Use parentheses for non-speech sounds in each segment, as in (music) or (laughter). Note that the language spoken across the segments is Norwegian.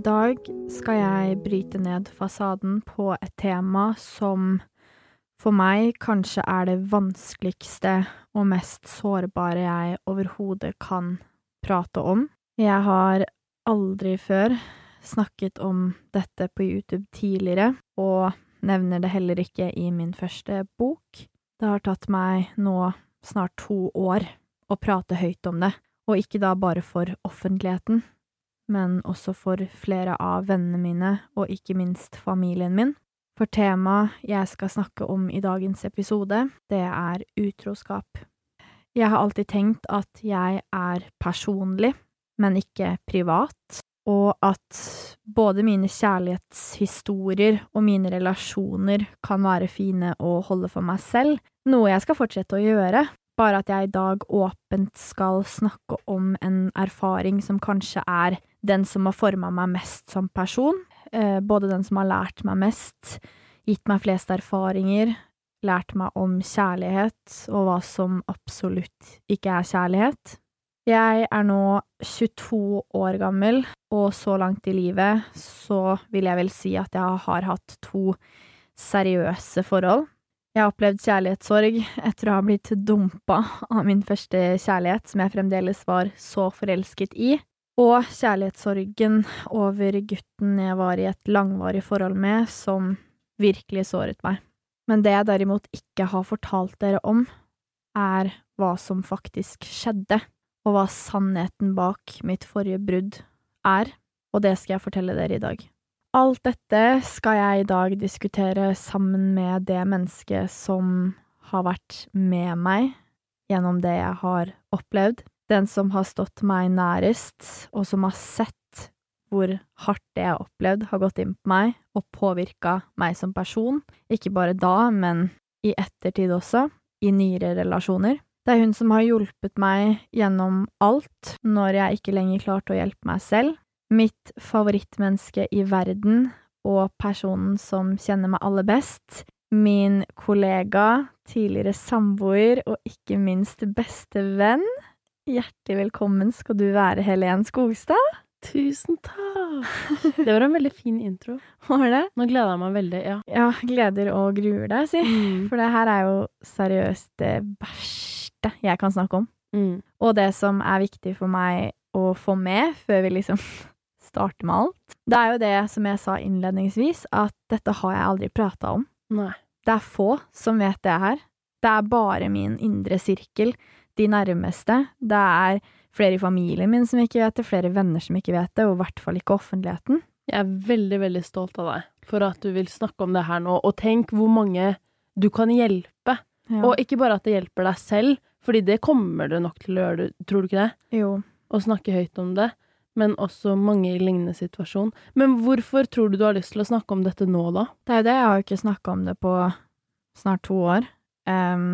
dag skal jeg bryte ned fasaden på et tema som for meg kanskje er det vanskeligste og mest sårbare jeg overhodet kan prate om. Jeg har aldri før snakket om dette på YouTube tidligere, og nevner det heller ikke i min første bok. Det har tatt meg nå snart to år å prate høyt om det, og ikke da bare for offentligheten, men også for flere av vennene mine, og ikke minst familien min. For temaet jeg skal snakke om i dagens episode, det er utroskap. Jeg har alltid tenkt at jeg er personlig, men ikke privat, og at både mine kjærlighetshistorier og mine relasjoner kan være fine å holde for meg selv, noe jeg skal fortsette å gjøre, bare at jeg i dag åpent skal snakke om en erfaring som kanskje er den som har forma meg mest som person, eh, både den som har lært meg mest, gitt meg flest erfaringer, lært meg om kjærlighet og hva som absolutt ikke er kjærlighet. Jeg er nå 22 år gammel, og så langt i livet så vil jeg vel si at jeg har hatt to seriøse forhold. Jeg har opplevd kjærlighetssorg etter å ha blitt dumpa av min første kjærlighet, som jeg fremdeles var så forelsket i, og kjærlighetssorgen over gutten jeg var i et langvarig forhold med, som virkelig såret meg. Men det jeg derimot ikke har fortalt dere om, er hva som faktisk skjedde, og hva sannheten bak mitt forrige brudd er, og det skal jeg fortelle dere i dag. Alt dette skal jeg i dag diskutere sammen med det mennesket som har vært med meg gjennom det jeg har opplevd, den som har stått meg nærest, og som har sett hvor hardt det jeg har opplevd, har gått inn på meg og påvirka meg som person, ikke bare da, men i ettertid også, i nyere relasjoner. Det er hun som har hjulpet meg gjennom alt når jeg ikke lenger klarte å hjelpe meg selv, Mitt favorittmenneske i verden, og personen som kjenner meg aller best. Min kollega, tidligere samboer og ikke minst beste venn. Hjertelig velkommen skal du være, Helen Skogstad. Tusen takk! Det var en veldig fin intro. Var det? Nå gleder jeg meg veldig, ja. Ja, gleder og gruer deg, si. Mm. For det her er jo seriøst det verste jeg kan snakke om. Mm. Og det som er viktig for meg å få med før vi liksom (laughs) starter med alt. Det er jo det som jeg sa innledningsvis, at dette har jeg aldri prata om. Nei. Det er få som vet det her. Det er bare min indre sirkel, de nærmeste. Det er flere i familien min som ikke vet det, flere venner som ikke vet det, og i hvert fall ikke offentligheten. Jeg er veldig, veldig stolt av deg for at du vil snakke om det her nå, og tenk hvor mange du kan hjelpe. Ja. Og ikke bare at det hjelper deg selv, fordi det kommer det nok til å gjøre, tror du ikke det? jo. Å snakke høyt om det, men også mange i lignende situasjon. Men hvorfor tror du du har lyst til å snakke om dette nå, da? Det er jo det, jeg har jo ikke snakka om det på snart to år. Em,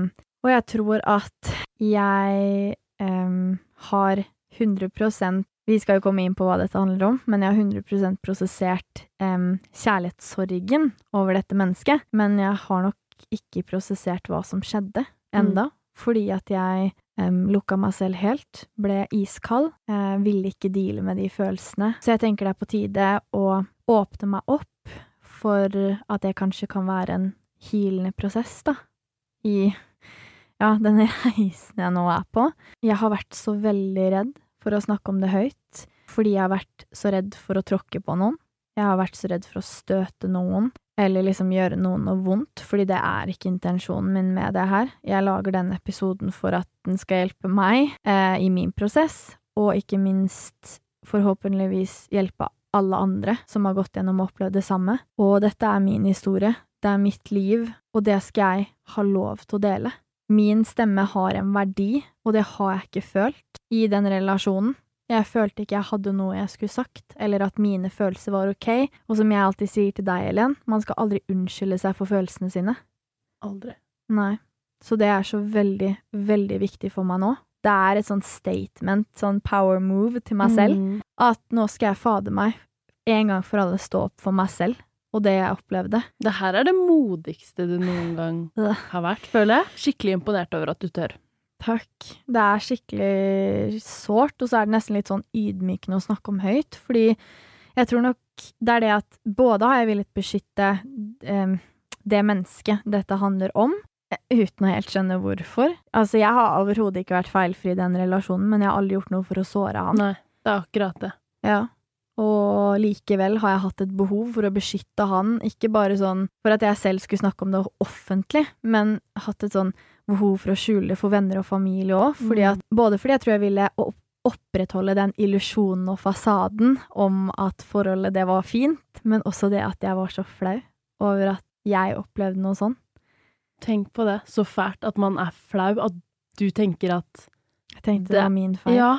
og jeg tror at jeg um, har 100% Vi skal jo komme inn på hva dette handler om, men jeg har 100 prosessert um, kjærlighetssorgen over dette mennesket. Men jeg har nok ikke prosessert hva som skjedde enda, fordi at jeg Um, lukka meg selv helt, ble iskald, uh, ville ikke deale med de følelsene. Så jeg tenker det er på tide å åpne meg opp for at det kanskje kan være en healende prosess, da, i ja, denne (laughs) reisen jeg nå er på. Jeg har vært så veldig redd for å snakke om det høyt, fordi jeg har vært så redd for å tråkke på noen. Jeg har vært så redd for å støte noen, eller liksom gjøre noen noe vondt, fordi det er ikke intensjonen min med det her. Jeg lager denne episoden for at den skal hjelpe meg eh, i min prosess, og ikke minst forhåpentligvis hjelpe alle andre som har gått gjennom og opplevd det samme. Og dette er min historie, det er mitt liv, og det skal jeg ha lov til å dele. Min stemme har en verdi, og det har jeg ikke følt i den relasjonen. Jeg følte ikke jeg hadde noe jeg skulle sagt, eller at mine følelser var ok, og som jeg alltid sier til deg, Elen, man skal aldri unnskylde seg for følelsene sine. Aldri. Nei. Så det er så veldig, veldig viktig for meg nå. Det er et sånn statement, sånn power move til meg selv, Mm. at nå skal jeg fader meg en gang for alle stå opp for meg selv, og det jeg opplevde. Det her er det modigste du noen gang (sighs) har vært, føler jeg. Skikkelig imponert over at du tør. Takk. Det er skikkelig sårt, og så er det nesten litt sånn ydmykende å snakke om høyt, fordi Jeg tror nok det er det at både har jeg villet beskytte eh, det mennesket dette handler om, uten å helt skjønne hvorfor. Altså, jeg har overhodet ikke vært feilfri i den relasjonen, men jeg har aldri gjort noe for å såre han. Nei, det er akkurat det. Ja. Og likevel har jeg hatt et behov for å beskytte han, ikke bare sånn for at jeg selv skulle snakke om det offentlig, men hatt et sånn behov for å skjule det for venner og familie òg, fordi både fordi jeg tror jeg ville opprettholde den illusjonen og fasaden om at forholdet det var fint, men også det at jeg var så flau over at jeg opplevde noe sånn. Tenk på det. Så fælt at man er flau. At du tenker at Jeg tenkte det, Det- var min feil. Ja.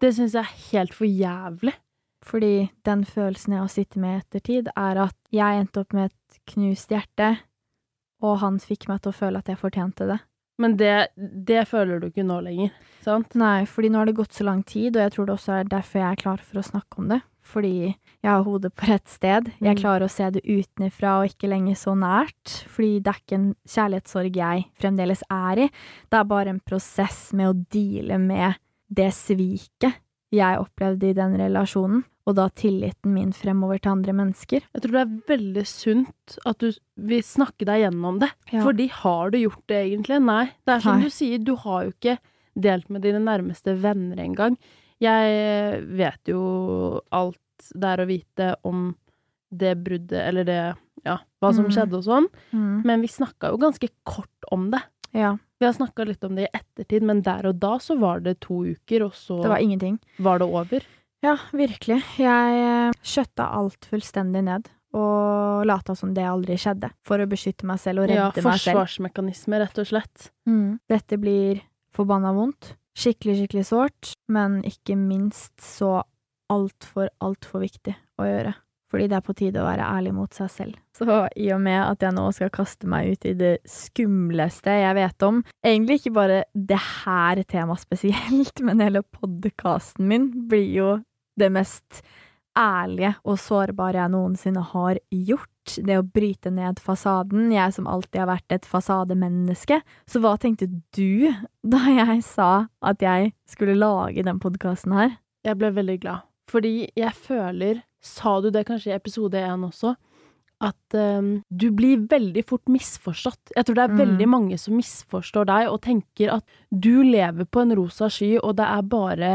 Det syns jeg er helt for jævlig. Fordi den følelsen jeg har sittet med i ettertid, er at jeg endte opp med et knust hjerte, og han fikk meg til å føle at jeg fortjente det. Men det, det føler du ikke nå lenger, sant? Nei, fordi nå har det gått så lang tid, og jeg tror det også er derfor jeg er klar for å snakke om det. Fordi jeg har hodet på rett sted. Jeg Mm. klarer å se det utenfra og ikke lenger så nært. Fordi det er ikke en kjærlighetssorg jeg fremdeles er i. Det er bare en prosess med å deale med det sviket jeg opplevde i den relasjonen, og da tilliten min fremover til andre mennesker. Jeg tror det er veldig sunt at du vil snakke deg gjennom det. Ja. Fordi har du gjort det egentlig? Nei. Det er som Nei. du sier, du har jo ikke delt med dine nærmeste venner engang. Jeg vet jo alt det er å vite om det bruddet, eller det Ja, hva som Mm. skjedde og sånn. Mm. Men vi snakka jo ganske kort om det. Ja, Vi har snakka litt om det i ettertid, men der og da så var det to uker, og så det var ingenting. var det over. Ja, virkelig. Jeg eh, skjøtta alt fullstendig ned. Og lata som det aldri skjedde, for å beskytte meg selv og redde Ja, meg selv. Ja, forsvarsmekanisme, rett og slett. Mm. Dette blir forbanna vondt. Skikkelig, skikkelig sårt. Men ikke minst så altfor, altfor viktig å gjøre. Fordi det er på tide å være ærlig mot seg selv. Så i og med at jeg nå skal kaste meg ut i det skumleste jeg vet om, egentlig ikke bare det her temaet spesielt, (laughs) men hele podkasten min blir jo det mest ærlige og sårbare jeg noensinne har gjort. Det å bryte ned fasaden. Jeg som alltid har vært et fasademenneske. Så hva tenkte du da jeg sa at jeg skulle lage den podkasten her? Jeg ble veldig glad. Fordi jeg føler, sa du det kanskje i episode én også, at um, du blir veldig fort misforstått. Jeg tror det er Mm. veldig mange som misforstår deg og tenker at du lever på en rosa sky, og det er bare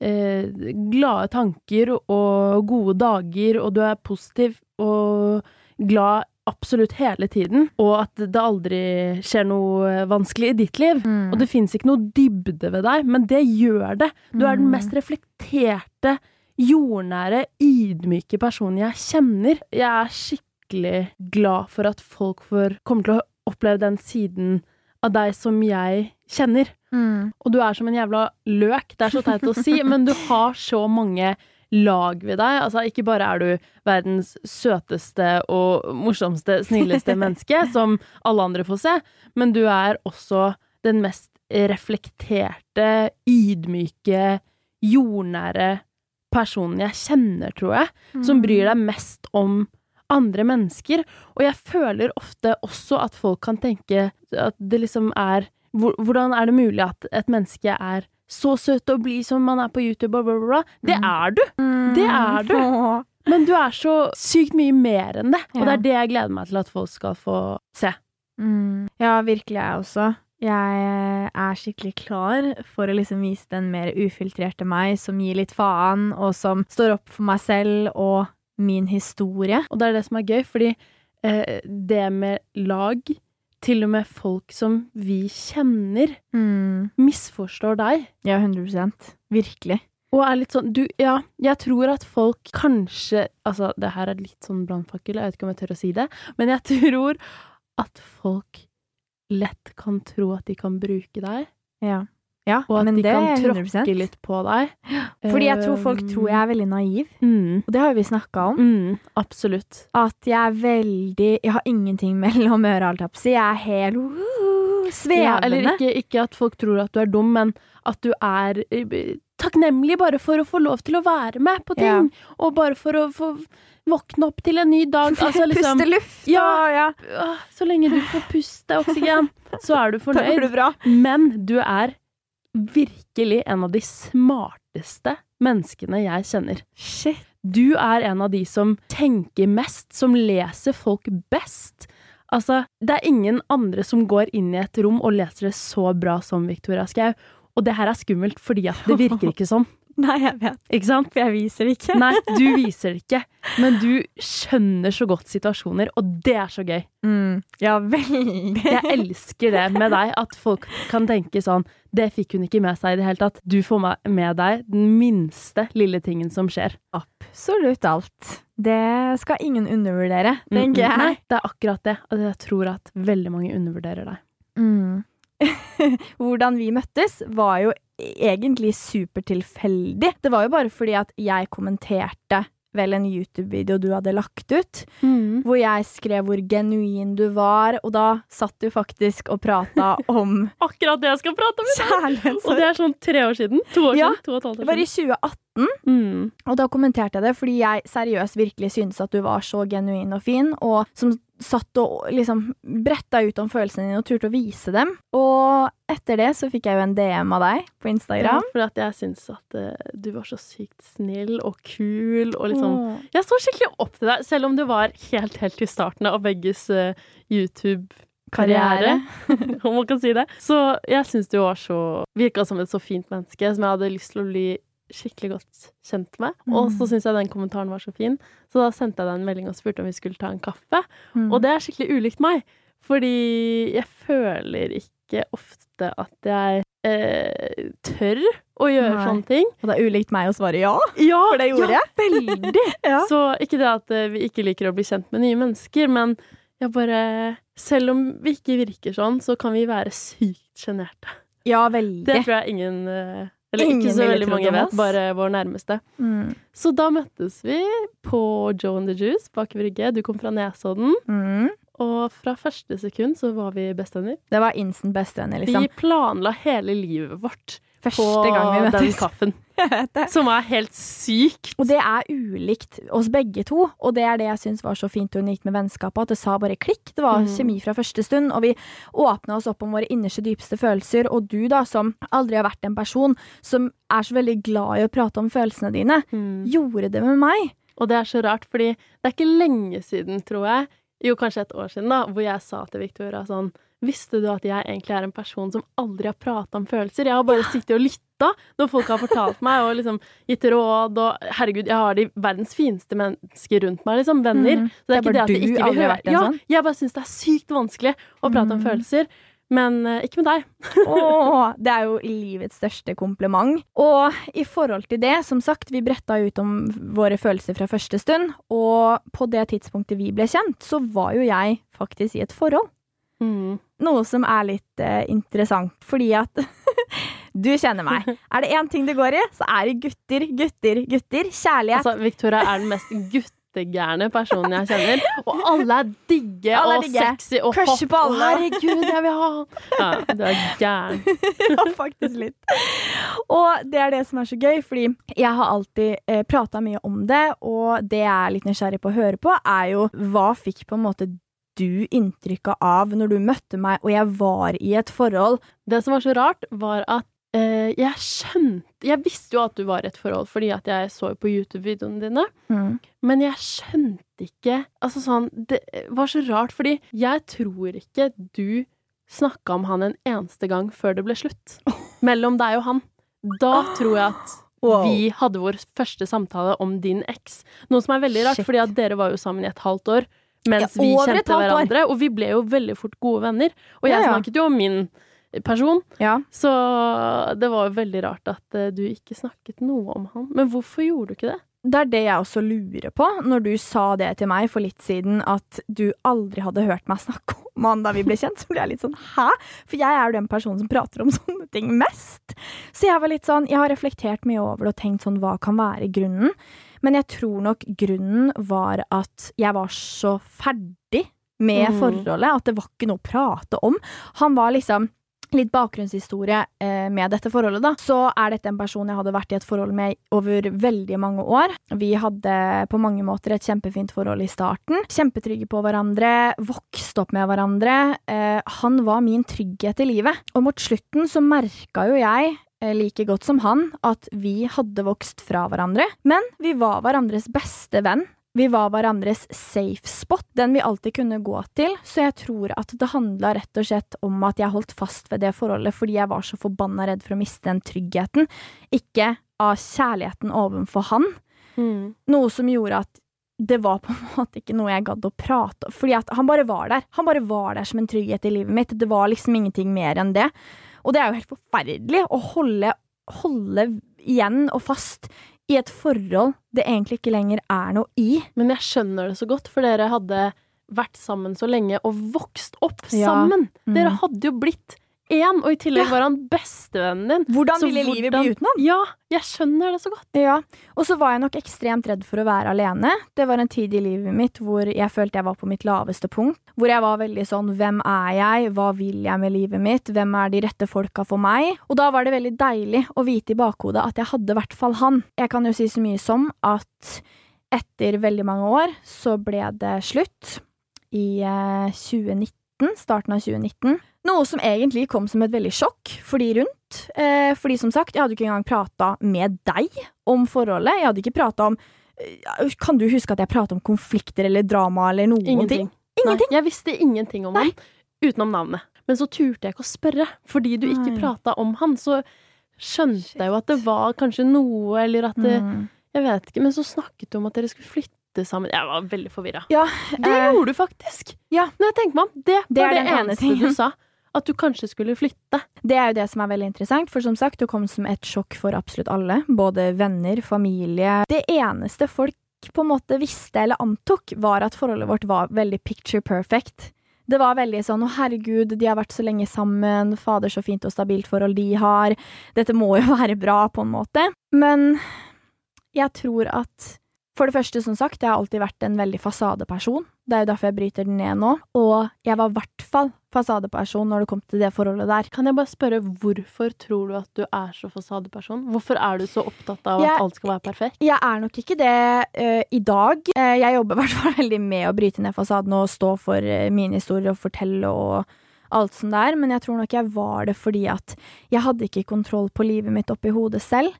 eh, glade tanker og gode dager, og du er positiv og glad absolutt hele tiden, og at det aldri skjer noe vanskelig i ditt liv. Mm. Og det fins ikke noe dybde ved deg, men det gjør det. Du er den Mm. mest reflekterte, jordnære, ydmyke personen jeg kjenner. Jeg er skikkelig glad for at folk får, kommer til å oppleve den siden av deg som jeg kjenner. Mm. Og du er som en jævla løk, det er så teit å si, (laughs) men du har så mange lag ved deg. Altså, ikke bare er du verdens søteste og morsomste, snilleste (laughs) menneske, som alle andre får se, men du er også den mest reflekterte, ydmyke, jordnære personen jeg kjenner, tror jeg, som bryr deg mest om andre mennesker. Og jeg føler ofte også at folk kan tenke at det liksom er Hvordan er det mulig at et menneske er så søt og blid som man er på YouTube, og bla, bla, bla? Det Mm. er du! Det er du. (laughs) Men du er så sykt mye mer enn det. Og det er det jeg gleder meg til at folk skal få se. Mm. Ja, virkelig jeg også. Jeg er skikkelig klar for å liksom vise den mer ufiltrerte meg, som gir litt faen, og som står opp for meg selv og min historie. Og det er det som er gøy, fordi eh, det med lag Til og med folk som vi kjenner, Mm. misforstår deg. Ja, 100% Virkelig. Og er litt sånn Du, ja, jeg tror at folk kanskje Altså, det her er litt sånn brannfakkel, jeg vet ikke om jeg tør å si det, men jeg (laughs) tror at folk lett kan tro at de kan bruke deg, Ja. Ja, og at men de kan 100 tråkke litt på deg. Fordi jeg tror folk tror jeg er veldig naiv, mm, og det har jo vi snakka om. mm, Absolutt. At jeg er veldig Jeg har ingenting (laughs) mellom øra, alt jeg så. Jeg er helt uh, svevende. Ja, eller ikke, ikke at folk tror at du er dum, men at du er eh, takknemlig bare for å få lov til å være med på ting, og bare for å få våkne opp til en ny dag. (laughs) Altså liksom Puste luft Ja. og ja. Så lenge du får puste oksygen, så er du (laughs) fornøyd. Du. Men du er virkelig en av de smarteste menneskene jeg kjenner. Shit. Du er en av de som tenker mest, som leser folk best. Altså, det er ingen andre som går inn i et rom og leser det så bra som Victoria Skau. Og det her er skummelt fordi at det virker ikke sånn. (laughs) Nei, jeg vet. Ikke sant? Jeg viser det ikke. Nei, du (laughs) viser det ikke. Men du skjønner så godt situasjoner, og det er så gøy. Mm, ja, veldig. Jeg elsker det med deg, at folk kan tenke sånn Det fikk hun ikke med seg i det hele tatt. Du får med deg den minste lille tingen som skjer. Absolutt alt. Det skal ingen undervurdere, tenker jeg. Nei, det er akkurat det. Og jeg tror at veldig mange undervurderer deg. Mm. (laughs) Hvordan vi møttes, var jo egentlig supertilfeldig. Det var jo bare fordi at jeg kommenterte vel en YouTube-video du hadde lagt ut, Mm. hvor jeg skrev hvor genuin du var, og da satt du faktisk og prata (laughs) om Akkurat det jeg skal prate om! kjærlighetssorg. Og det er sånn tre år siden. To år Ja, siden. To og et halvt Det var i 2018, Mm. og da kommenterte jeg det fordi jeg seriøst virkelig syntes at du var så genuin og fin, og som satt og liksom bretta ut om følelsene dine og turte å vise dem. Og etter det så fikk jeg jo en DM av deg på Ja, Instagram. for at jeg syns at uh, du var så sykt snill og kul og liksom mm. Jeg så skikkelig opp til deg, selv om du var helt, helt i starten av begges uh, YouTube-karriere, (laughs) om man kan si det. Så jeg syns du var så Virka som et så fint menneske som jeg hadde lyst til å bli skikkelig godt kjent med. Og så Mm. syns jeg den kommentaren var så fin, så da sendte jeg deg en melding og spurte om vi skulle ta en kaffe. Mm. Og det er skikkelig ulikt meg, fordi jeg føler ikke ofte at jeg eh, tør å gjøre Nei. sånne ting. Og det er ulikt meg å svare ja. Ja, For det gjorde ja, (laughs) veldig! Ja. Så ikke det at eh, vi ikke liker å bli kjent med nye mennesker, men jeg bare Selv om vi ikke virker sånn, så kan vi være sykt sjenerte. Ja, veldig. Det tror jeg ingen eh, Eller Ingen ikke så veldig mange vet, bare vår nærmeste. Mm. Så da møttes vi på Joe and the Juice bak Aker Brygge. Du kom fra Nesodden. Mm. Og fra første sekund så var vi bestevenner. Det var instant bestevenner, liksom. Vi planla hele livet vårt Første gang vi den kaffen. (laughs) Som er helt sykt. Og det er ulikt oss begge to, og det er det jeg syns var så fint og unikt med vennskapet, at det sa bare klikk. Det var Mm. kjemi fra første stund, og vi åpna oss opp om våre innerste, dypeste følelser. Og du, da, som aldri har vært en person som er så veldig glad i å prate om følelsene dine, Mm. gjorde det med meg. Og det er så rart, fordi det er ikke lenge siden, tror jeg, jo kanskje et år siden, da, hvor jeg sa til Victoria sånn Visste du at jeg egentlig er en person som aldri har prata om følelser? Jeg har bare sittet og lytta når folk har fortalt meg og liksom gitt råd og Herregud, jeg har de verdens fineste mennesker rundt meg, liksom. Venner. Mm. Så det er, Det er ikke det at jeg ikke vil høre. Ja, sånn. jeg bare syns det er sykt vanskelig å prate om Mm. følelser. Men uh, ikke med deg. (laughs) Åh, det er jo livets største kompliment. Og i forhold til det, som sagt, vi bretta ut om våre følelser fra første stund, og på det tidspunktet vi ble kjent, så var jo jeg faktisk i et forhold. Mm. Noe som er litt eh, interessant, fordi at (laughs) du kjenner meg. Er det én ting det går i, så er det gutter, gutter, gutter. Kjærlighet. Altså, Victoria er den mest guttegærne personen jeg kjenner. Og alle er digge Alle er og digge. sexy og Crush hot. på alle. herregud, jeg vil ha! Ja, du er gæren. (laughs) ja, faktisk litt. Og det er det som er så gøy, fordi jeg har alltid eh, prata mye om det, og det jeg er litt nysgjerrig på å høre på, er jo hva fikk på en måte du inntrykket av når du møtte meg og jeg var i et forhold? Det som var så rart, var at eh, jeg skjønte Jeg visste jo at du var i et forhold, fordi at jeg så på YouTube-videoene dine. Men jeg skjønte ikke Altså sånn Det var så rart, fordi jeg tror ikke du snakka om han en eneste gang før det ble slutt. (laughs) Mellom deg og han. Da tror jeg at Wow. vi hadde vår første samtale om din eks. Noe som er veldig rart, Shit. fordi at dere var jo sammen i et halvt år. Mens Ja, vi kjente hverandre, og vi ble jo veldig fort gode venner. Og jeg Ja, ja. snakket jo om min person, Ja. så det var jo veldig rart at eh, du ikke snakket noe om han. Men hvorfor gjorde du ikke det? Det er det jeg også lurer på, når du sa det til meg for litt siden, at du aldri hadde hørt meg snakke om han da vi ble kjent. Så ble jeg litt sånn hæ? For jeg er jo den personen som prater om (laughs) sånne ting mest. Så jeg var litt sånn, jeg har reflektert mye over det og tenkt sånn, hva kan være grunnen? Men jeg tror nok grunnen var at jeg var så ferdig med Mm. forholdet, at det var ikke noe å prate om. Han var liksom Litt bakgrunnshistorie eh, med dette forholdet, da. Så er dette en person jeg hadde vært i et forhold med over veldig mange år. Vi hadde på mange måter et kjempefint forhold i starten. Kjempetrygge på hverandre, vokste opp med hverandre. Eh, han var min trygghet i livet. Og mot slutten så merka jo jeg like godt som han at vi hadde vokst fra hverandre, men vi var hverandres beste venn. Vi var hverandres safe spot, den vi alltid kunne gå til, så jeg tror at det handla rett og slett om at jeg holdt fast ved det forholdet fordi jeg var så forbanna redd for å miste den tryggheten, ikke av kjærligheten overfor han. Mm. Noe som gjorde at det var på en (laughs) måte ikke noe jeg gadd å prate om. Fordi at han bare var der. Han bare var der som en trygghet i livet mitt. Det var liksom ingenting mer enn det. Og det er jo helt forferdelig å holde, holde igjen og fast i et forhold det egentlig ikke lenger er noe i. Men jeg skjønner det så godt, for dere hadde vært sammen så lenge og vokst opp Ja. sammen. Mm. Dere hadde jo blitt én, og i tillegg Ja. var han bestevennen din. Hvordan Så ville livet hvordan- bli uten ham? Ja, jeg skjønner det så godt. Ja, og så var jeg nok ekstremt redd for å være alene. Det var en tid i livet mitt hvor jeg følte jeg var på mitt laveste punkt. Hvor jeg var veldig sånn hvem er jeg, hva vil jeg med livet mitt, hvem er de rette folka for meg? Og da var det veldig deilig å vite i bakhodet at jeg hadde i hvert fall han. Jeg kan jo si så mye som at etter veldig mange år så ble det slutt i eh, 2019, starten av 2019. Noe som egentlig kom som et veldig sjokk for de rundt. Eh, fordi som sagt, jeg hadde ikke engang prata med deg om forholdet. Jeg hadde ikke prata om eh, Kan du huske at jeg prata om konflikter eller drama eller noen Ingenting. ting? Ingenting. Nei, jeg visste ingenting om han, utenom navnet. Men så turte jeg ikke å spørre, fordi du ikke Nei. prata om han. Så skjønte jeg jo at det var kanskje noe, eller at det Mm. Jeg vet ikke, men så snakket du om at dere skulle flytte sammen. Jeg var veldig forvirra. Ja, Det eh, gjorde du faktisk! ja. Når jeg tenker meg om, det Det var det, eneste tingen. du sa. At du kanskje skulle flytte. Det er jo det som er veldig interessant, for som sagt, det kom som et sjokk for absolutt alle. Både venner, familie. Det eneste folk på en måte visste eller antok, var at forholdet vårt var veldig picture perfect. Det var veldig sånn 'Å, herregud, de har vært så lenge sammen. Fader, så fint og stabilt forhold de har. Dette må jo være bra', på en måte. Men jeg tror at For det første, som sagt, jeg har alltid vært en veldig fasadeperson. Det er jo derfor jeg bryter den ned nå. Og jeg var i hvert fall fasadeperson når det kom til det forholdet der. Kan jeg bare spørre, hvorfor tror du at du er så fasadeperson? Hvorfor er du så opptatt av Jeg- at alt skal være perfekt? Jeg er nok ikke det uh, i dag. Uh, jeg jobber i hvert fall (laughs) veldig med å bryte ned fasaden og stå for uh, mine historier og fortelle og alt sånt der, men jeg tror nok jeg var det fordi at jeg hadde ikke kontroll på livet mitt oppi hodet selv.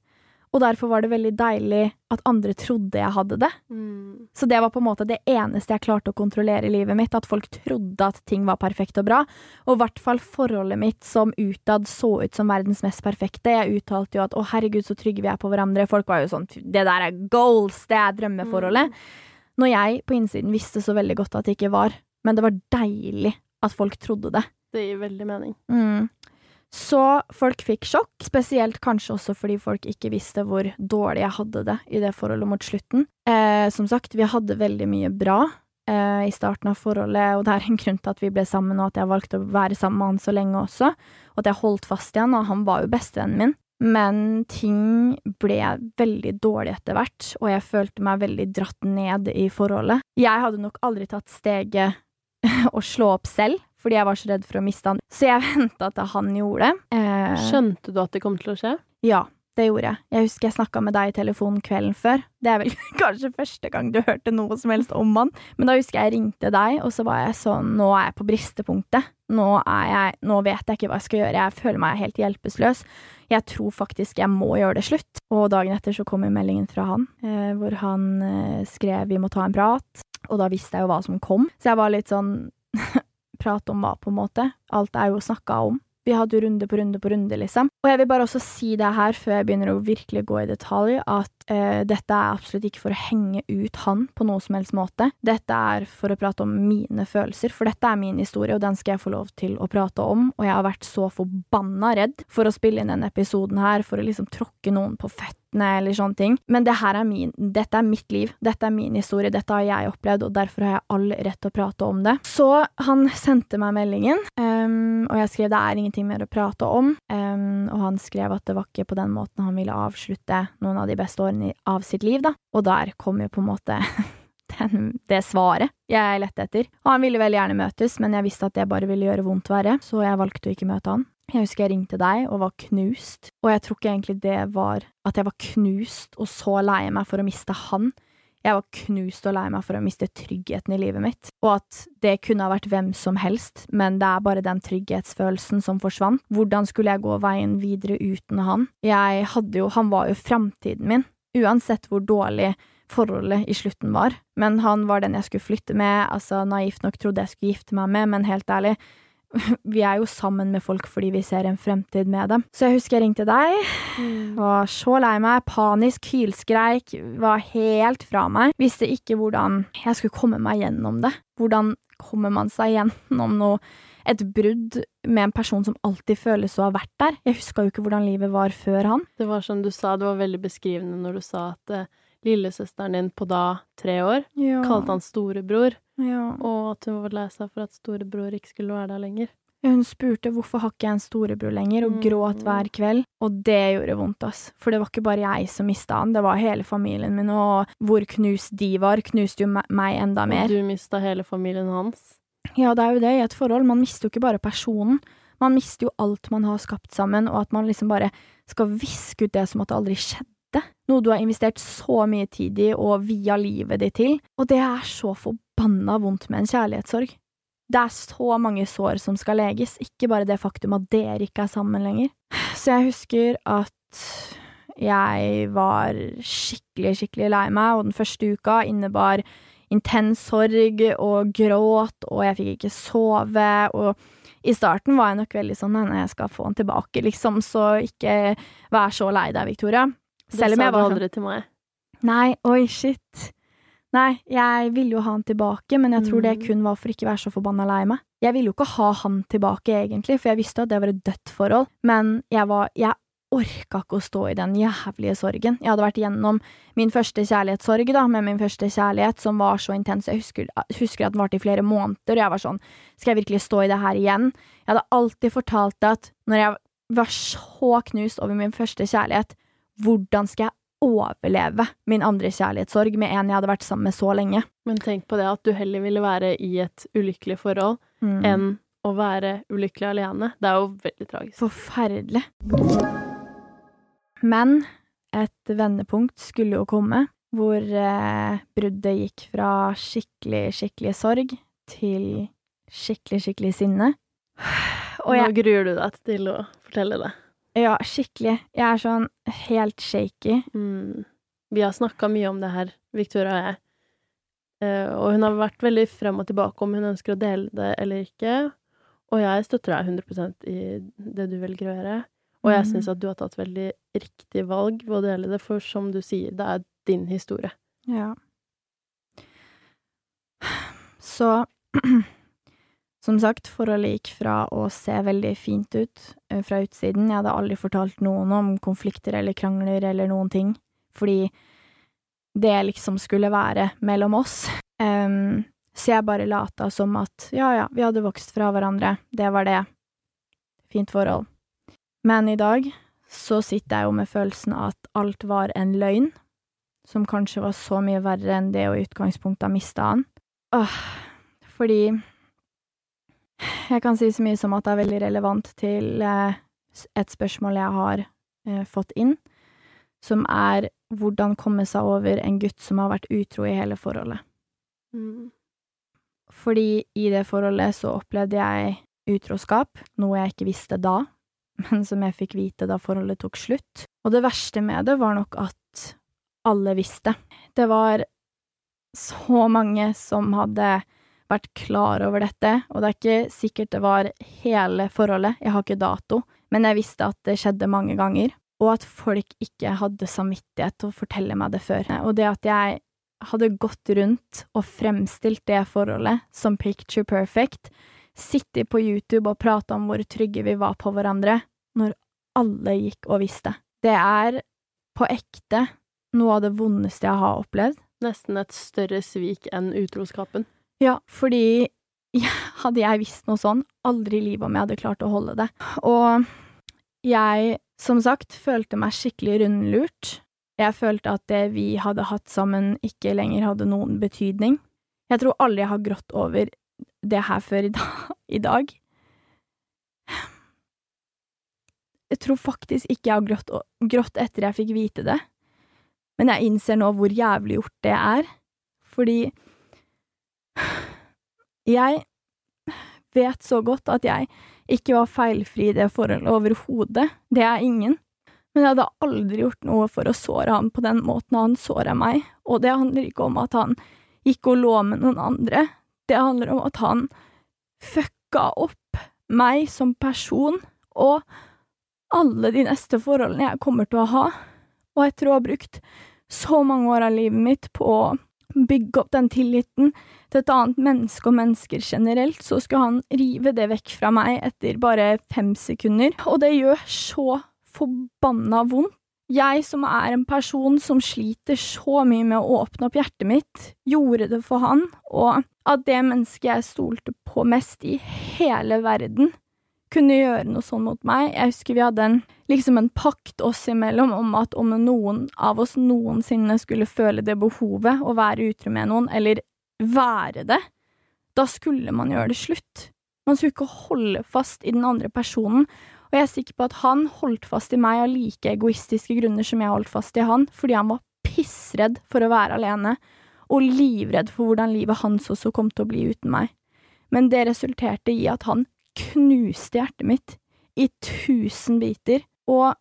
Og derfor var det veldig deilig at andre trodde jeg hadde det. Mm. Så det var på en måte det eneste jeg klarte å kontrollere i livet mitt, at folk trodde at ting var perfekt og bra. Og i hvert fall forholdet mitt som utad så ut som verdens mest perfekte. Jeg uttalte jo at å herregud, så trygge vi er på hverandre. Folk var jo sånn det der er goals, det er drømmeforholdet. Når jeg på innsiden visste så veldig godt at det ikke var. Men det var deilig at folk trodde det. Det gir veldig mening. Mm. Så folk fikk sjokk, spesielt kanskje også fordi folk ikke visste hvor dårlig jeg hadde det i det forholdet mot slutten. Eh, som sagt, vi hadde veldig mye bra eh, i starten av forholdet, og det er en grunn til at vi ble sammen, og at jeg valgte å være sammen med han så lenge også, og at jeg holdt fast i han, og han var jo bestevennen min. Men ting ble veldig dårlig etter hvert, og jeg følte meg veldig dratt ned i forholdet. Jeg hadde nok aldri tatt steget (laughs) å slå opp selv, fordi jeg var så redd for å miste han. Så jeg (laughs) venta til han gjorde det. Eh, Skjønte du at det kom til å skje? Ja, det gjorde jeg. Jeg husker jeg snakka med deg i telefonen kvelden før. Det er vel (laughs) kanskje første gang du hørte noe som helst om han. Men da husker jeg jeg ringte deg, og så var jeg sånn Nå er jeg på bristepunktet. Nå er jeg Nå vet jeg ikke hva jeg skal gjøre. Jeg føler meg helt hjelpeløs. Jeg tror faktisk jeg må gjøre det slutt. Og dagen etter så kom jo meldingen fra han, eh, hvor han eh, skrev 'vi må ta en prat'. Og da visste jeg jo hva som kom. Så jeg var litt sånn (laughs) Prat om hva, på en måte? Alt er jo snakka om. Vi hadde jo runde på runde på runde, liksom. Og jeg vil bare også si det her, før jeg begynner å virkelig gå i detalj, at eh, dette er absolutt ikke for å henge ut han på noe som helst måte. Dette er for å prate om mine følelser, for dette er min historie, og den skal jeg få lov til å prate om. Og jeg har vært så forbanna redd for å spille inn denne episoden her, for å liksom tråkke noen på føttene eller sånne ting. Men det her er min, dette er mitt liv, dette er min historie, dette har jeg opplevd, og derfor har jeg all rett til å prate om det. Så han sendte meg meldingen, um, og jeg skrev det er ingenting mer å prate om, Um, og han skrev at det var ikke på den måten han ville avslutte noen av de beste årene av sitt liv, da. Og der kom jo på en måte (laughs) den, det svaret jeg lette etter. Og han ville veldig gjerne møtes, men jeg visste at det bare ville gjøre vondt verre, så jeg valgte å ikke møte han. Jeg husker jeg ringte deg og var knust, og jeg tror ikke egentlig det var at jeg var knust og så lei meg for å miste han. Jeg var knust og lei meg for å miste tryggheten i livet mitt, og at det kunne ha vært hvem som helst, men det er bare den trygghetsfølelsen som forsvant. Hvordan skulle jeg gå veien videre uten han? Jeg hadde jo Han var jo framtiden min, uansett hvor dårlig forholdet i slutten var, men han var den jeg skulle flytte med, altså naivt nok trodde jeg skulle gifte meg med, men helt ærlig, (laughs) vi er jo sammen med folk fordi vi ser en fremtid med dem. Så jeg husker jeg ringte deg, var så lei meg, panisk, hylskreik, var helt fra meg. Visste ikke hvordan jeg skulle komme meg gjennom det. Hvordan kommer man seg gjennom noe et brudd med en person som alltid føles å ha vært der. Jeg huska jo ikke hvordan livet var før han. Det var som du sa, det var veldig beskrivende når du sa at eh, lillesøsteren din på da tre år Ja. kalte han storebror, Ja. og at hun var lei seg for at storebror ikke skulle være der lenger. Hun spurte hvorfor har ikke jeg en storebror lenger, og Mm. gråt hver kveld. Og det gjorde vondt, ass. For det var ikke bare jeg som mista han, det var hele familien min, og hvor knust de var, knuste jo meg enda mer. Og du mista hele familien hans. Ja, det er jo det i et forhold. Man mister jo ikke bare personen. Man mister jo alt man har skapt sammen, og at man liksom bare skal viske ut det som at det aldri skjedde. Noe du har investert så mye tid i og via livet ditt til. Og det er så forbanna vondt med en kjærlighetssorg. Det er så mange sår som skal leges, ikke bare det faktum at dere ikke er sammen lenger. Så jeg husker at jeg var skikkelig, skikkelig lei meg, og den første uka innebar intens sorg og gråt, og jeg fikk ikke sove, og i starten var jeg nok veldig sånn nei, jeg skal få han tilbake, liksom, så ikke vær så lei deg, Victoria. Det Selv om jeg var sånn aldri til meg. Nei, oi, shit. Nei, jeg ville jo ha han tilbake, men jeg tror det Mm. kun var for ikke å være så forbanna lei meg. Jeg ville jo ikke ha han tilbake, egentlig, for jeg visste at det var et dødt forhold, men jeg var Jeg orka ikke å stå i den jævlige sorgen. Jeg hadde vært gjennom min første kjærlighetssorg, da, med min første kjærlighet, som var så intens. Jeg husker, husker at den varte i flere måneder, og jeg var sånn Skal jeg virkelig stå i det her igjen? Jeg hadde alltid fortalt det at når jeg var så knust over min første kjærlighet, hvordan skal jeg overleve min andre kjærlighetssorg med en jeg hadde vært sammen med så lenge. Men tenk på det at du heller ville være i et ulykkelig forhold Mm. enn å være ulykkelig alene. Det er jo veldig tragisk. Forferdelig. Men et vendepunkt skulle jo komme, hvor eh, bruddet gikk fra skikkelig, skikkelig sorg til skikkelig, skikkelig sinne. (sighs) Og Nå gruer du deg til å fortelle det. Ja, skikkelig. Jeg er sånn helt shaky. Mm. Vi har snakka mye om det her, Victoria og jeg. Uh, og hun har vært veldig frem og tilbake om hun ønsker å dele det eller ikke. Og jeg støtter deg 100% i det du velger å gjøre. Og jeg Mm. syns at du har tatt veldig riktig valg ved å dele det, for som du sier, det er din historie. Ja. Så (clears throat) Som sagt, forholdet gikk fra å se veldig fint ut eh, fra utsiden. Jeg hadde aldri fortalt noen om konflikter eller krangler eller noen ting, fordi det liksom skulle være mellom oss. Um, så jeg bare lata som at ja, ja, vi hadde vokst fra hverandre, det var det. Fint forhold. Men i dag så sitter jeg jo med følelsen av at alt var en løgn, som kanskje var så mye verre enn det å i utgangspunktet ha mista han. Åh, fordi jeg kan si så mye som at det er veldig relevant til eh, et spørsmål jeg har eh, fått inn, som er hvordan komme seg over en gutt som har vært utro i hele forholdet. Mm. Fordi i det forholdet så opplevde jeg utroskap, noe jeg ikke visste da, (laughs) men som jeg fikk vite da forholdet tok slutt. Og det verste med det var nok at alle visste. Det var så mange som hadde vært klar over dette, og det er ikke sikkert det var hele forholdet, jeg har ikke dato, men jeg visste at det skjedde mange ganger, og at folk ikke hadde samvittighet til å fortelle meg det før. Og det at jeg hadde gått rundt og fremstilt det forholdet som picture perfect, sittet på YouTube og prata om hvor trygge vi var på hverandre, når alle gikk og visste. Det er på ekte noe av det vondeste jeg har opplevd. Nesten et større svik enn utroskapen. Ja, fordi (laughs) hadde jeg visst noe sånn, aldri i livet om jeg hadde klart å holde det. Og jeg, som sagt, følte meg skikkelig rundlurt. Jeg følte at det vi hadde hatt sammen, ikke lenger hadde noen betydning. Jeg tror aldri jeg har grått over det her før i (laughs) dag. Jeg tror faktisk ikke jeg har grått, grått etter jeg fikk vite det. Men jeg innser nå hvor jævlig gjort det er, fordi jeg vet så godt at jeg ikke var feilfri i det forholdet overhodet. Det er ingen. Men jeg hadde aldri gjort noe for å såre ham på den måten han såra meg, og det handler ikke om at han gikk og lå med noen andre, det handler om at han fucka opp meg som person og alle de neste forholdene jeg kommer til å ha, og etter å ha brukt så mange år av livet mitt på å bygge opp den tilliten til et annet menneske og mennesker generelt, så skulle han rive det vekk fra meg etter bare fem sekunder, og det gjør så forbanna vondt. Jeg som er en person som sliter så mye med å åpne opp hjertet mitt, gjorde det for han, og at det mennesket jeg stolte på mest i hele verden, kunne gjøre noe sånn mot meg. Jeg husker vi hadde en, liksom en pakt oss imellom om at om noen av oss noensinne skulle føle det behovet å være utro med noen, eller være det, da skulle man gjøre det slutt. Man skulle ikke holde fast i den andre personen, og jeg er sikker på at han holdt fast i meg av like egoistiske grunner som jeg holdt fast i han, fordi han var pissredd for å være alene, og livredd for hvordan livet hans også kom til å bli uten meg. Men det resulterte i at han knuste hjertet mitt i tusen biter, og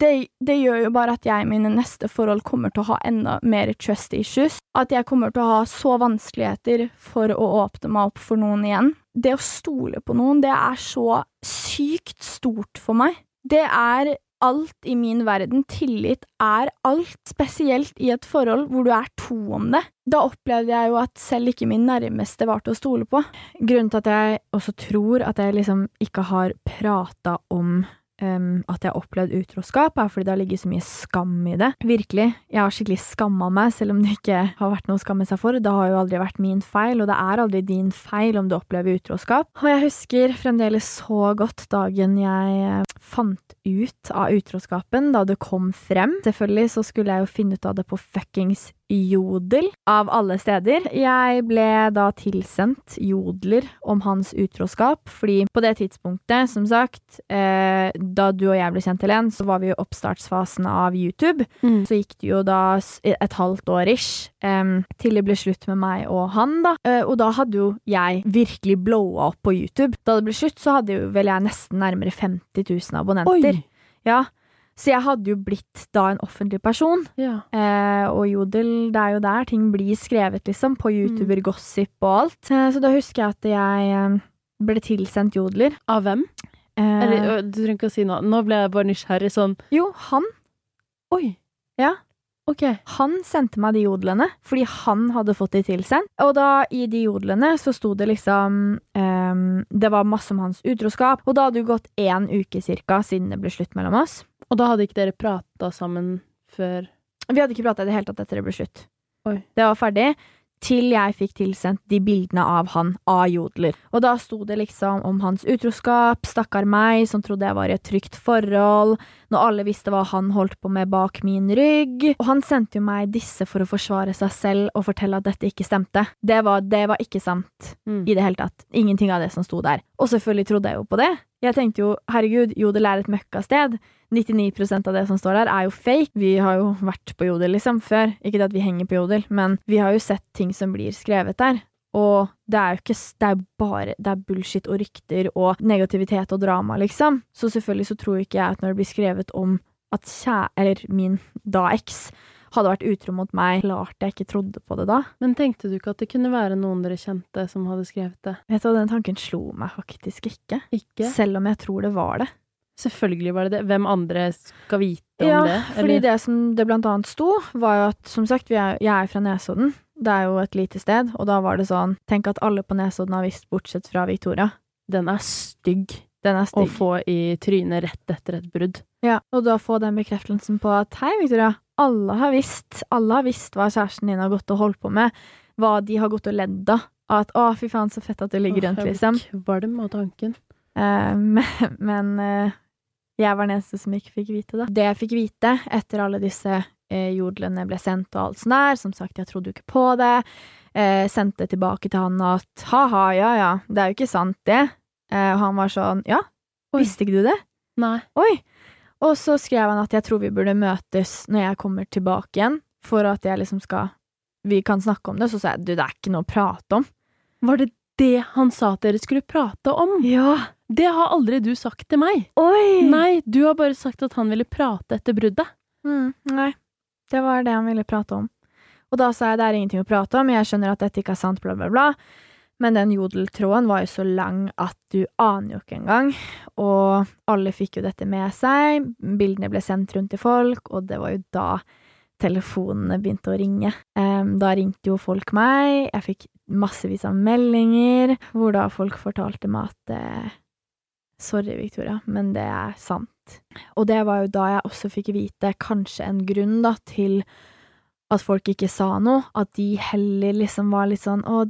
det, det, gjør jo bare at jeg i mine neste forhold kommer til å ha enda mer trust issues. At jeg kommer til å ha så vanskeligheter for å åpne meg opp for noen igjen. Det å stole på noen, det er så sykt stort for meg. Det er alt i min verden. Tillit er alt, spesielt i et forhold hvor du er to om det. Da opplevde jeg jo at selv ikke min nærmeste var til å stole på. Grunnen til at jeg også tror at jeg liksom ikke har prata om um, at jeg har opplevd utroskap, er fordi det har ligget så mye skam i det. Virkelig. Jeg har skikkelig skamma meg, selv om det ikke har vært noe å skamme seg for. Det har jo aldri vært min feil, og det er aldri din feil om du opplever utroskap. Og jeg husker fremdeles så godt dagen jeg eh, fant ut av utroskapen, da det kom frem. Selvfølgelig så skulle jeg jo finne ut av det på fuckings Jodel, av alle steder. Jeg ble da tilsendt jodler om hans utroskap, fordi på det tidspunktet, som sagt, eh, da du og jeg ble kjent, Helen, så var vi i oppstartsfasen av YouTube. Mm. Så gikk det jo da et halvt år ish eh, til det ble slutt med meg og han, da. Eh, og da hadde jo jeg virkelig blowa opp på YouTube. Da det ble slutt, så hadde jo vel jeg nesten nærmere 50 000 abonnenter. Oi. Ja, så jeg hadde jo blitt da en offentlig person. Ja. Eh, og Jodel, det er jo der ting blir skrevet, liksom. På YouTuber, mm. gossip og alt. Eh, så da husker jeg at jeg eh, ble tilsendt jodler. Av hvem? Eh, Eller, du trenger ikke å si noe. Nå ble jeg bare nysgjerrig sånn. Jo, han. Oi. Ja. Ok. Han sendte meg de jodlene fordi han hadde fått de tilsendt. Og da, i de jodlene, så sto det liksom um, Det var masse om hans utroskap. Og da hadde det gått én uke cirka siden det ble slutt mellom oss. Og da hadde ikke dere prata sammen før Vi hadde ikke prata i det hele tatt etter det ble slutt. Oi. Det var ferdig til jeg fikk tilsendt de bildene av han av Jodler. Og da sto det liksom om hans utroskap, stakkar meg som trodde jeg var i et trygt forhold, når alle visste hva han holdt på med bak min rygg. Og han sendte jo meg disse for å forsvare seg selv og fortelle at dette ikke stemte. Det var, det var ikke sant mm. i det hele tatt. Ingenting av det som sto der. Og selvfølgelig trodde jeg jo på det. Jeg tenkte jo herregud, Jodel er et møkkasted. 99% av det som står der, er jo fake. Vi har jo vært på Jodel, liksom, før. Ikke det at vi henger på Jodel, men vi har jo sett ting som blir skrevet der. Og det er jo ikke Det er bare Det er bullshit og rykter og negativitet og drama, liksom. Så selvfølgelig så tror ikke jeg at når det blir skrevet om at kjæ... Eller min da eks hadde vært utro mot meg, klart jeg ikke trodde på det da. Men tenkte du ikke at det kunne være noen dere kjente som hadde skrevet det? Vet du, hva, Den tanken slo meg faktisk ikke. Ikke? Selv om jeg tror det var det. Selvfølgelig var det det. Hvem andre skal vite ja, om det? Ja, fordi det som det blant annet sto, var jo at som sagt, er, jeg er fra Nesodden. Det er jo et lite sted, og da var det sånn Tenk at alle på Nesodden har visst, bortsett fra Victoria. Den er stygg. Den er stygg. Å få i trynet rett etter et brudd. Ja, og da få den bekreftelsen på at hei, Victoria, alle har visst, alle har visst hva kjæresten din har gått og holdt på med, hva de har gått og ledd av. At å, fy faen, så fett at du ligger rundt, liksom. Kvalm av tanken. Uh, (laughs) men, men uh, jeg var den eneste som ikke fikk vite det. Det jeg fikk vite etter alle disse jodlene ble sendt og alt sånn der, som sagt, jeg trodde jo ikke på det, sendte tilbake til han at ha-ha, ja ja, det er jo ikke sant, det. og han var sånn ja, Oi. visste ikke du det? Nei. Oi. Og så skrev han at jeg tror vi burde møtes når jeg kommer tilbake igjen, for at jeg liksom skal Vi kan snakke om det. Så sa jeg du, det er ikke noe å prate om. Var det det han sa at dere skulle prate om? Ja. Det har aldri du sagt til meg. Oi! Nei, du har bare sagt at han ville prate etter bruddet. Mm, nei. Det var det han ville prate om. Og da sa jeg det er ingenting å prate om, jeg skjønner at dette ikke er sant, bla, bla, bla. Men den jodeltråden var jo så lang at du aner jo ikke engang. Og alle fikk jo dette med seg. Bildene ble sendt rundt til folk, og det var jo da telefonene begynte å ringe. Da ringte jo folk meg. Jeg fikk massevis av meldinger hvor da folk fortalte meg at eh, Sorry, Victoria, men det er sant. Og det var jo da jeg også fikk vite kanskje en grunn da til at folk ikke sa noe, at de heller liksom var litt sånn å,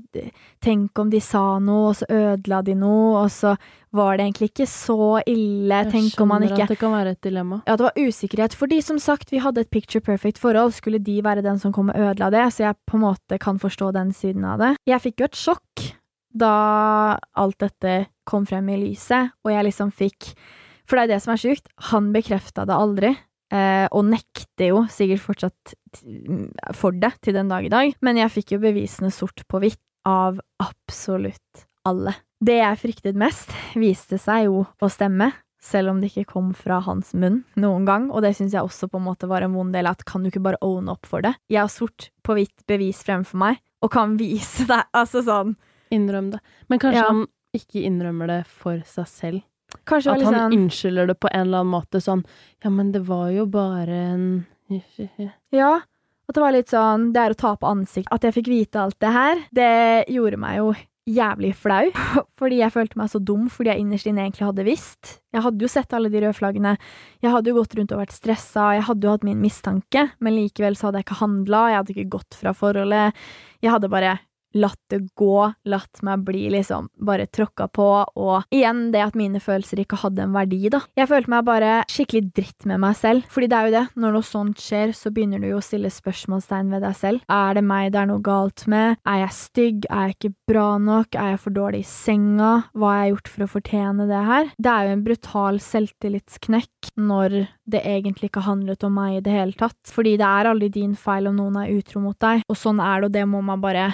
tenk om de sa noe, og så ødela de noe, og så var det egentlig ikke så ille, tenk om man skjønner ikke at det kan være et dilemma. ja, det var usikkerhet, fordi som sagt, vi hadde et picture perfect forhold, skulle de være den som kom og ødela det, så jeg på en måte kan forstå den siden av det. Jeg fikk jo et sjokk da alt dette kom frem i lyset, og jeg liksom fikk For det er det som er sjukt, han bekrefta det aldri, eh, og nekter jo sikkert fortsatt for det til den dag i dag, men jeg fikk jo bevisene sort på hvitt av absolutt alle. Det jeg fryktet mest, viste seg jo å stemme, selv om det ikke kom fra hans munn noen gang, og det syns jeg også på en måte var en vond del, at kan du ikke bare own up for det? Jeg har sort på hvitt bevis fremfor meg, og kan vise deg, altså sånn Innrøm det. Men kanskje Ja. han ikke innrømmer det for seg selv. Kanskje At han sånn unnskylder det på en eller annen måte sånn Ja, men det var jo bare en (laughs) Ja, at det var litt sånn Det er å ta på ansikt. At jeg fikk vite alt det her, det gjorde meg jo jævlig flau. (laughs) Fordi jeg følte meg så dum fordi jeg innerst inne egentlig hadde visst. Jeg hadde jo sett alle de røde flaggene. Jeg hadde jo gått rundt og vært stressa. Jeg hadde jo hatt min mistanke, men likevel så hadde jeg ikke handla. Jeg hadde ikke gått fra forholdet. Jeg hadde bare latt det gå, latt meg bli liksom bare tråkka på, og igjen det at mine følelser ikke hadde en verdi, da. Jeg følte meg bare skikkelig dritt med meg selv, fordi det er jo det, når noe sånt skjer, så begynner du jo å stille spørsmålstegn ved deg selv. Er det meg det er noe galt med? Er jeg stygg? Er jeg ikke bra nok? Er jeg for dårlig i senga? Hva har jeg gjort for å fortjene det her? Det er jo en brutal selvtillitsknekk når det egentlig ikke handlet om meg i det hele tatt, fordi det er aldri din feil om noen er utro mot deg, og sånn er det, og det må man bare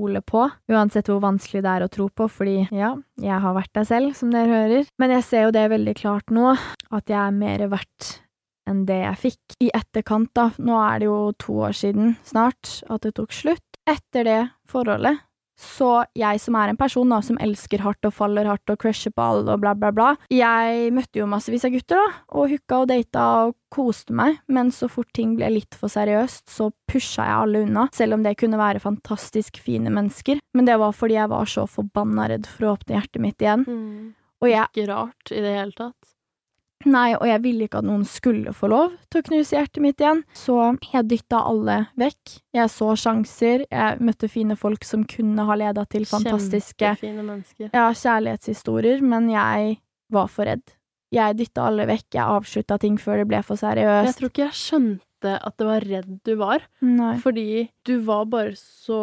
stole på, uansett hvor vanskelig det er å tro på, fordi ja, jeg har vært der selv, som dere hører, men jeg ser jo det veldig klart nå, at jeg er mer verdt enn det jeg fikk. I etterkant, da, nå er det jo to år siden snart at det tok slutt, etter det forholdet, så jeg som er en person da, som elsker hardt og faller hardt og crusher på alle og bla, bla, bla, jeg møtte jo massevis av gutter, da, og hooka og data og koste meg, men så fort ting ble litt for seriøst, så pusha jeg alle unna, selv om det kunne være fantastisk fine mennesker, men det var fordi jeg var så forbanna redd for å åpne hjertet mitt igjen, og jeg Ikke rart i det hele tatt. Nei, og jeg ville ikke at noen skulle få lov til å knuse hjertet mitt igjen, så jeg dytta alle vekk. Jeg så sjanser, jeg møtte fine folk som kunne ha leda til fantastiske ja, kjærlighetshistorier, men jeg var for redd. Jeg dytta alle vekk, jeg avslutta ting før det ble for seriøst. Jeg tror ikke jeg skjønte at det var redd du var, Nei. fordi du var bare så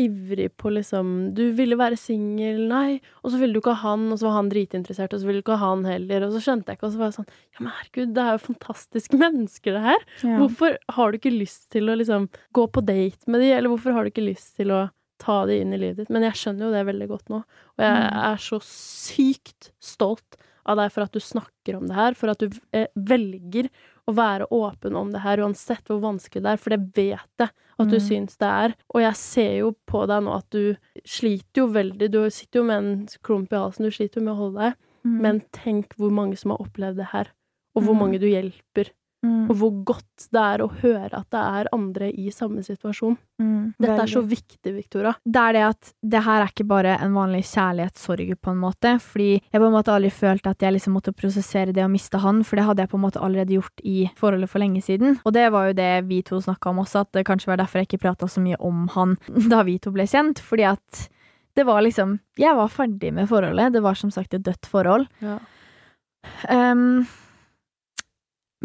ivrig på liksom Du ville være singel, nei, og så ville du ikke ha han, og så var han dritinteressert, og så ville du ikke ha han heller, og så skjønte jeg ikke, og så var jeg sånn Ja, men herregud, det er jo fantastiske (laughs) mennesker, det her. Ja. Hvorfor har du ikke lyst til å liksom gå på date med de, eller hvorfor har du ikke lyst til å ta de inn i livet ditt? Men jeg skjønner jo det veldig godt nå, og jeg Mm. er så sykt stolt av deg for at du snakker om det her, for at du eh, velger å være åpen om det her, uansett hvor vanskelig det er, for det vet jeg at du Mm. syns det er. Og jeg ser jo på deg nå at du sliter jo veldig, du sitter jo med en klump i halsen, du sliter jo med å holde deg, Mm. men tenk hvor mange som har opplevd det her, og hvor Mm. mange du hjelper, mm. og hvor godt det er å høre at det er andre i samme situasjon. Mm. Dette er så viktig, Victoria. det er det at det her er ikke bare en vanlig kjærlighetssorg, på en måte. Fordi jeg på en måte aldri følte at jeg liksom måtte prosessere det å miste han, for det hadde jeg på en måte allerede gjort i forholdet for lenge siden. Og det var jo det vi to snakka om også, at det kanskje var derfor jeg ikke prata så mye om han (laughs) da vi to ble kjent. Fordi at det var liksom Jeg var ferdig med forholdet. Det var som sagt et dødt forhold. Ja. Um,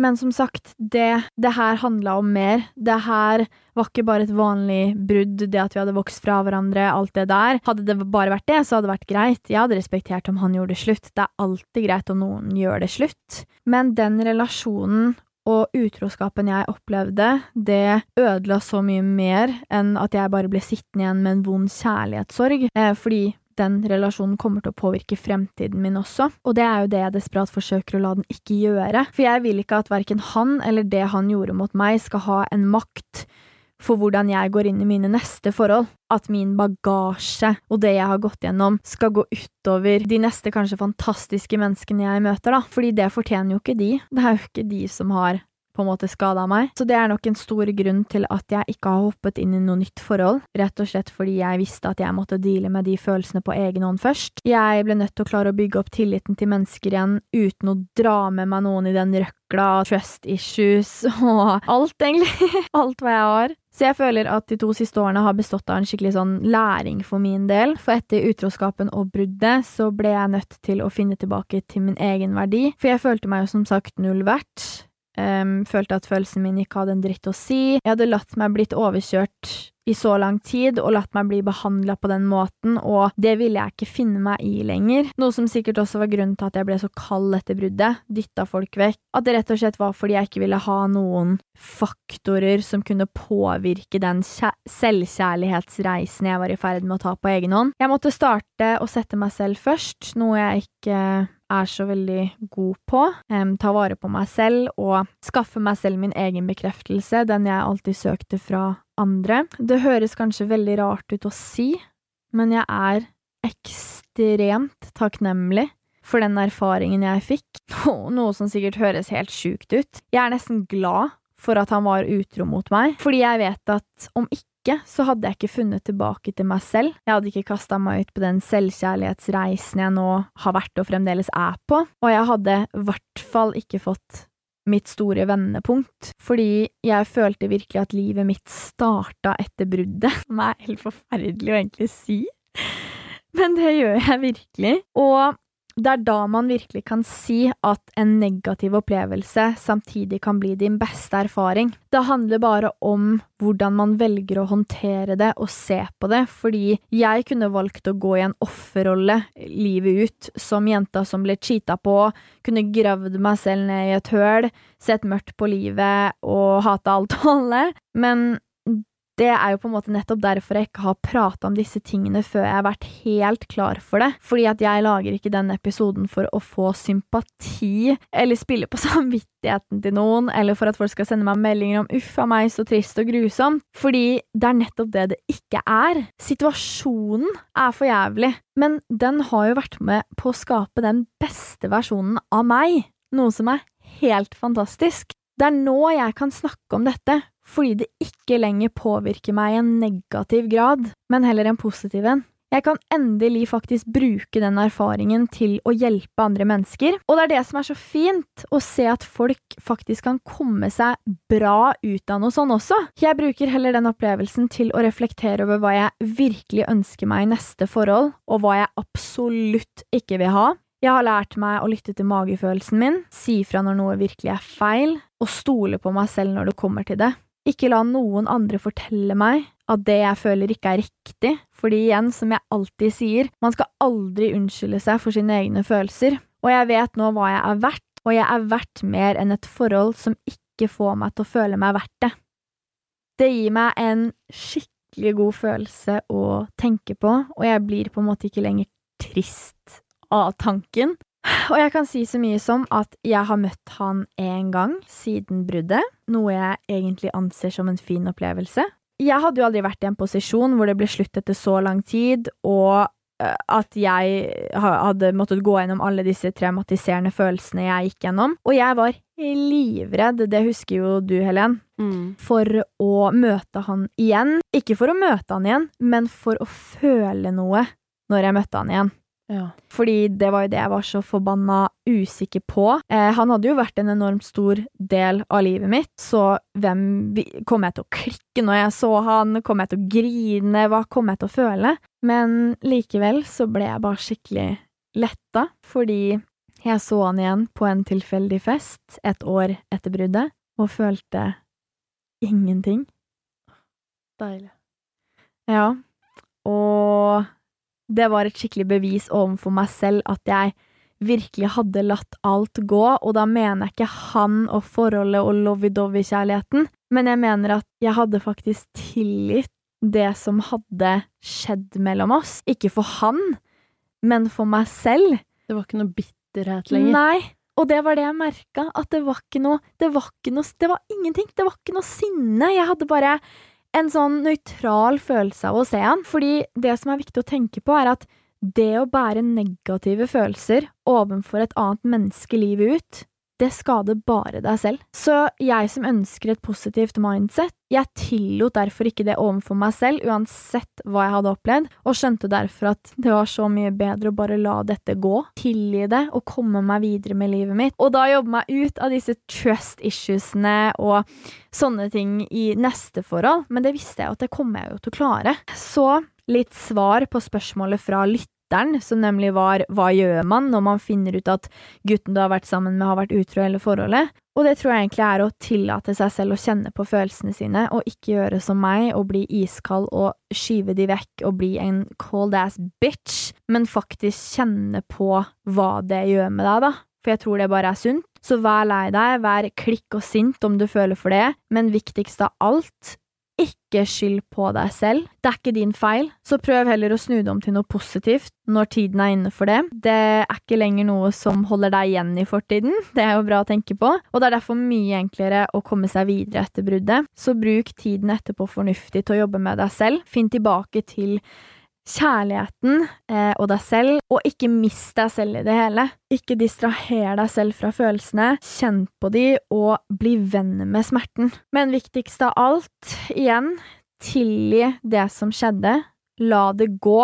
men som sagt, det, det her handla om mer. Det her var ikke bare et vanlig brudd, det at vi hadde vokst fra hverandre, alt det der. Hadde det bare vært det, så hadde det vært greit. Jeg hadde respektert om han gjorde det slutt. Det er alltid greit om noen gjør det slutt. Men den relasjonen og utroskapen jeg opplevde, det ødela så mye mer enn at jeg bare ble sittende igjen med en vond kjærlighetssorg, eh, fordi den relasjonen kommer til å påvirke fremtiden min også, og det er jo det jeg desperat forsøker å la den ikke gjøre, for jeg vil ikke at verken han eller det han gjorde mot meg, skal ha en makt for hvordan jeg går inn i mine neste forhold. At min bagasje og det jeg har gått gjennom, skal gå utover de neste kanskje fantastiske menneskene jeg møter, da. Fordi det fortjener jo ikke de. Det er jo ikke de som har på en måte skada meg. Så det er nok en stor grunn til at jeg ikke har hoppet inn i noe nytt forhold, rett og slett fordi jeg visste at jeg måtte deale med de følelsene på egen hånd først. Jeg ble nødt til å klare å bygge opp tilliten til mennesker igjen uten å dra med meg noen i den røkla, trust issues (laughs) og alt, egentlig. (laughs) alt hva jeg har. Så jeg føler at de to siste årene har bestått av en skikkelig sånn læring for min del, for etter utroskapen og bruddet så ble jeg nødt til å finne tilbake til min egen verdi, for jeg følte meg jo som sagt null verdt. Um, følte at følelsen min ikke hadde en dritt å si. Jeg hadde latt meg blitt overkjørt i så lang tid og latt meg bli behandla på den måten, og det ville jeg ikke finne meg i lenger. Noe som sikkert også var grunnen til at jeg ble så kald etter bruddet, dytta folk vekk. At det rett og slett var fordi jeg ikke ville ha noen faktorer som kunne påvirke den selvkjærlighetsreisen jeg var i ferd med å ta på egen hånd. Jeg måtte starte å sette meg selv først, noe jeg ikke er så veldig god på. Um, ta vare på meg selv og skaffe meg selv min egen bekreftelse, den jeg alltid søkte fra andre. Det høres kanskje veldig rart ut å si, men jeg er ekstremt takknemlig for den erfaringen jeg fikk, (laughs) noe som sikkert høres helt sjukt ut. Jeg er nesten glad for at han var utro mot meg, fordi jeg vet at om ikke så hadde jeg ikke funnet tilbake til meg selv. Jeg hadde ikke kasta meg ut på den selvkjærlighetsreisen jeg nå har vært og fremdeles er på, og jeg hadde i hvert fall ikke fått mitt store vendepunkt, fordi jeg følte virkelig at livet mitt starta etter bruddet, (laughs) som er helt forferdelig å egentlig si, men det gjør jeg virkelig, og det er da man virkelig kan si at en negativ opplevelse samtidig kan bli din beste erfaring. Det handler bare om hvordan man velger å håndtere det og se på det, fordi jeg kunne valgt å gå i en offerrolle livet ut, som jenta som ble cheata på, kunne gravd meg selv ned i et høl, sett mørkt på livet og hata alt og alle, men det er jo på en måte nettopp derfor jeg ikke har prata om disse tingene før jeg har vært helt klar for det. Fordi at jeg lager ikke den episoden for å få sympati, eller spille på (laughs) samvittigheten til noen, eller for at folk skal sende meg meldinger om 'uff a meg, så trist og grusom'. Fordi det er nettopp det det ikke er. Situasjonen er for jævlig, men den har jo vært med på å skape den beste versjonen av meg. Noe som er helt fantastisk. Det er nå jeg kan snakke om dette, fordi det ikke lenger påvirker meg i en negativ grad, men heller en positiv en. Jeg kan endelig faktisk bruke den erfaringen til å hjelpe andre mennesker, og det er det som er så fint, å se at folk faktisk kan komme seg bra ut av noe sånn også. Jeg bruker heller den opplevelsen til å reflektere over hva jeg virkelig ønsker meg i neste forhold, og hva jeg absolutt ikke vil ha. Jeg har lært meg å lytte til magefølelsen min, si fra når noe virkelig er feil, og stole på meg selv når det kommer til det. Ikke la noen andre fortelle meg at det jeg føler ikke er riktig, fordi igjen, som jeg alltid sier, man skal aldri unnskylde seg for sine egne følelser, og jeg vet nå hva jeg er verdt, og jeg er verdt mer enn et forhold som ikke får meg til å føle meg verdt det. Det gir meg en skikkelig god følelse å tenke på, og jeg blir på en måte ikke lenger trist av tanken, og jeg kan si så mye som at jeg har møtt han én gang siden bruddet, noe jeg egentlig anser som en fin opplevelse. Jeg hadde jo aldri vært i en posisjon hvor det ble slutt etter så lang tid, og eh, at jeg hadde måttet gå gjennom alle disse traumatiserende følelsene jeg gikk gjennom. Og jeg var livredd, det husker jo du, Helen, mm. for å møte han igjen. Ikke for å møte han igjen, men for å føle noe når jeg møtte han igjen. Ja. Fordi det var jo det jeg var så forbanna usikker på. Eh, han hadde jo vært en enormt stor del av livet mitt, så hvem Kom jeg til å klikke når jeg så han? Kom jeg til å grine? Hva kom jeg til å føle? Men likevel så ble jeg bare skikkelig letta, fordi jeg så han igjen på en tilfeldig fest et år etter bruddet, og følte ingenting. Deilig. Ja, og det var et skikkelig bevis overfor meg selv at jeg virkelig hadde latt alt gå, og da mener jeg ikke han og forholdet og lovey-dovey-kjærligheten, men jeg mener at jeg hadde faktisk tilgitt det som hadde skjedd mellom oss. Ikke for han, men for meg selv. Det var ikke noe bitterhet lenger? Nei. Og det var det jeg merka, at det var ikke noe Det var ikke noe Det var ingenting. Det var ikke noe sinne. Jeg hadde bare en sånn nøytral følelse av å se han. Fordi det som er viktig å tenke på, er at det å bære negative følelser overfor et annet menneske livet ut, det skader bare deg selv. Så jeg som ønsker et positivt mindset, jeg tillot derfor ikke det overfor meg selv, uansett hva jeg hadde opplevd, og skjønte derfor at det var så mye bedre å bare la dette gå, tilgi det og komme meg videre med livet mitt, og da jobbe meg ut av disse trust issuesene og sånne ting i neste forhold, men det visste jeg at det kommer jeg jo til å klare. Så litt svar på spørsmålet fra lytter lytteren, som nemlig var hva gjør man når man finner ut at gutten du har vært sammen med, har vært utro eller forholdet? Og det tror jeg egentlig er å tillate seg selv å kjenne på følelsene sine, og ikke gjøre som meg og bli iskald og skyve de vekk og bli en cold ass bitch, men faktisk kjenne på hva det gjør med deg, da. For jeg tror det bare er sunt. Så vær lei deg, vær klikk og sint om du føler for det, men viktigst av alt, ikke skyld på deg selv. Det er ikke din feil, så prøv heller å snu det om til noe positivt når tiden er inne for det. Det er ikke lenger noe som holder deg igjen i fortiden, det er jo bra å tenke på, og det er derfor mye enklere å komme seg videre etter bruddet. Så bruk tiden etterpå fornuftig til å jobbe med deg selv. Finn tilbake til kjærligheten eh, og deg selv, og ikke mist deg selv i det hele. Ikke distraher deg selv fra følelsene, kjenn på de, og bli venn med smerten. Men viktigst av alt, igjen, tilgi det som skjedde, la det gå.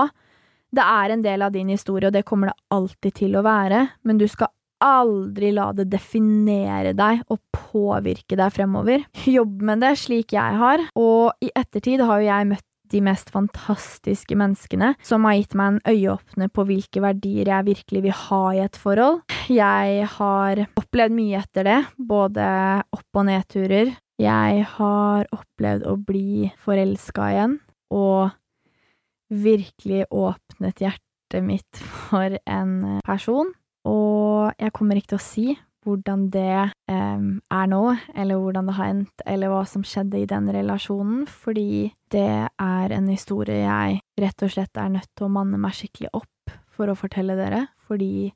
Det er en del av din historie, og det kommer det alltid til å være, men du skal aldri la det definere deg og påvirke deg fremover. Jobb med det slik jeg har, og i ettertid har jo jeg møtt de mest fantastiske menneskene som har gitt meg en øyeåpner på hvilke verdier jeg virkelig vil ha i et forhold. Jeg har opplevd mye etter det, både opp- og nedturer. Jeg har opplevd å bli forelska igjen, og virkelig åpnet hjertet mitt for en person. Og jeg kommer ikke til å si hvordan det eh, er nå, eller hvordan det har endt, eller hva som skjedde i den relasjonen, fordi det er en historie jeg rett og slett er nødt til å manne meg skikkelig opp for å fortelle dere, fordi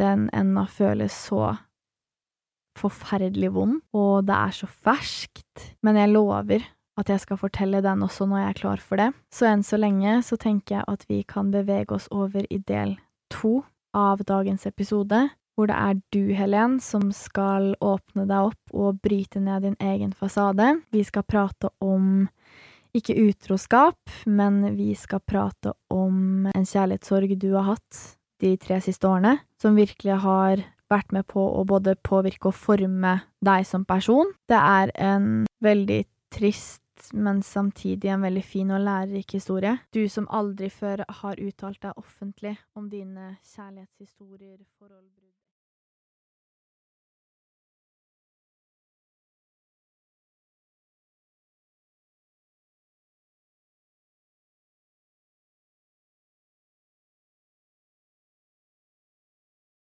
den ennå føles så forferdelig vond, og det er så ferskt, men jeg lover at jeg skal fortelle den også når jeg er klar for det. Så enn så lenge så tenker jeg at vi kan bevege oss over i del to av dagens episode, hvor det er du, Helen, som skal åpne deg opp og bryte ned din egen fasade. Vi skal prate om ikke utroskap, men vi skal prate om en kjærlighetssorg du har hatt de tre siste årene, som virkelig har vært med på å både påvirke og forme deg som person. Det er en veldig trist men samtidig en veldig fin og lærerik historie. Du som aldri før har uttalt deg offentlig om dine kjærlighetshistorier, forhold,